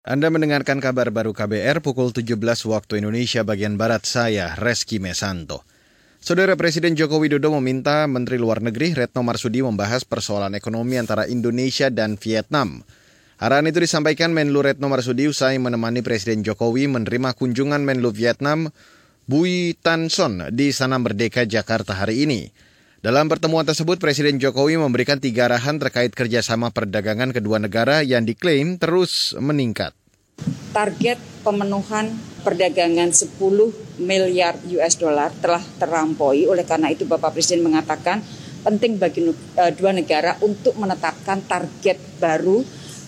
Anda mendengarkan kabar baru KBR pukul 17 waktu Indonesia bagian Barat saya, Reski Mesanto. Saudara Presiden Joko Widodo meminta Menteri Luar Negeri Retno Marsudi membahas persoalan ekonomi antara Indonesia dan Vietnam. Arahan itu disampaikan Menlu Retno Marsudi usai menemani Presiden Jokowi menerima kunjungan Menlu Vietnam Bui Tan Son di Sana Merdeka Jakarta hari ini. Dalam pertemuan tersebut, Presiden Jokowi memberikan tiga arahan terkait kerjasama perdagangan kedua negara yang diklaim terus meningkat. Target pemenuhan perdagangan 10 miliar US dollar telah terlampaui. Oleh karena itu, Bapak Presiden mengatakan penting bagi uh, dua negara untuk menetapkan target baru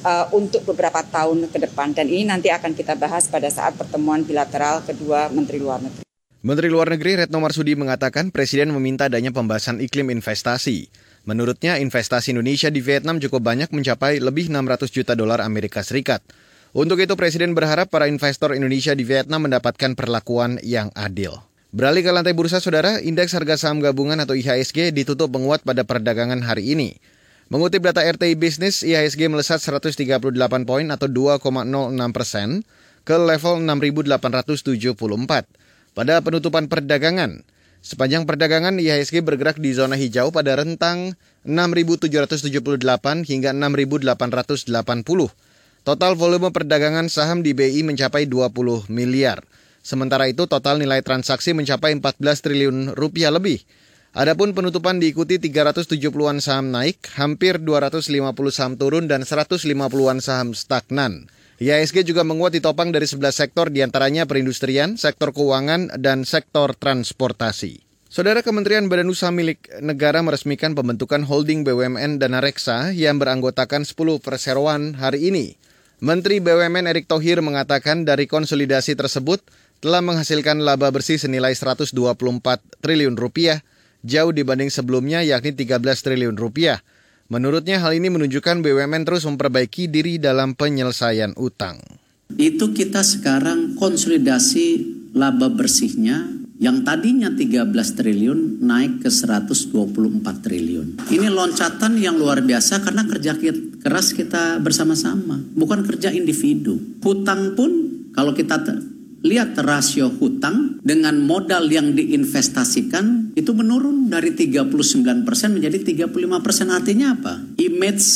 uh, untuk beberapa tahun ke depan. Dan ini nanti akan kita bahas pada saat pertemuan bilateral kedua Menteri Luar Negeri. Menteri Luar Negeri Retno Marsudi mengatakan Presiden meminta adanya pembahasan iklim investasi. Menurutnya, investasi Indonesia di Vietnam cukup banyak mencapai lebih 600 juta dolar Amerika Serikat. Untuk itu, Presiden berharap para investor Indonesia di Vietnam mendapatkan perlakuan yang adil. Beralih ke lantai bursa, saudara, indeks harga saham gabungan atau IHSG ditutup menguat pada perdagangan hari ini. Mengutip data RTI Business, IHSG melesat 138 poin atau 2,06 persen ke level 6.874 pada penutupan perdagangan. Sepanjang perdagangan, IHSG bergerak di zona hijau pada rentang 6.778 hingga 6.880. Total volume perdagangan saham di BI mencapai 20 miliar. Sementara itu total nilai transaksi mencapai 14 triliun rupiah lebih. Adapun penutupan diikuti 370-an saham naik, hampir 250 saham turun dan 150-an saham stagnan. IHSG juga menguat ditopang dari 11 sektor di antaranya perindustrian, sektor keuangan, dan sektor transportasi. Saudara Kementerian Badan Usaha milik negara meresmikan pembentukan holding BUMN Dana Reksa yang beranggotakan 10 perseroan hari ini. Menteri BUMN Erick Thohir mengatakan dari konsolidasi tersebut telah menghasilkan laba bersih senilai 124 triliun rupiah, jauh dibanding sebelumnya yakni 13 triliun rupiah. Menurutnya hal ini menunjukkan BUMN terus memperbaiki diri dalam penyelesaian utang. Itu kita sekarang konsolidasi laba bersihnya yang tadinya 13 triliun naik ke 124 triliun. Ini loncatan yang luar biasa karena kerja keras kita bersama-sama, bukan kerja individu. Hutang pun kalau kita lihat rasio hutang dengan modal yang diinvestasikan itu menurun dari 39% menjadi 35%. Artinya apa? Image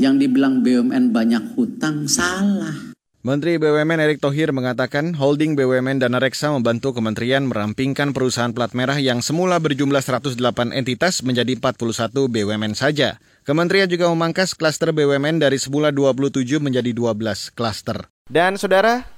yang dibilang BUMN banyak hutang salah. Menteri BUMN Erick Thohir mengatakan holding BUMN Dana Reksa membantu kementerian merampingkan perusahaan plat merah yang semula berjumlah 108 entitas menjadi 41 BUMN saja. Kementerian juga memangkas klaster BUMN dari semula 27 menjadi 12 klaster. Dan saudara,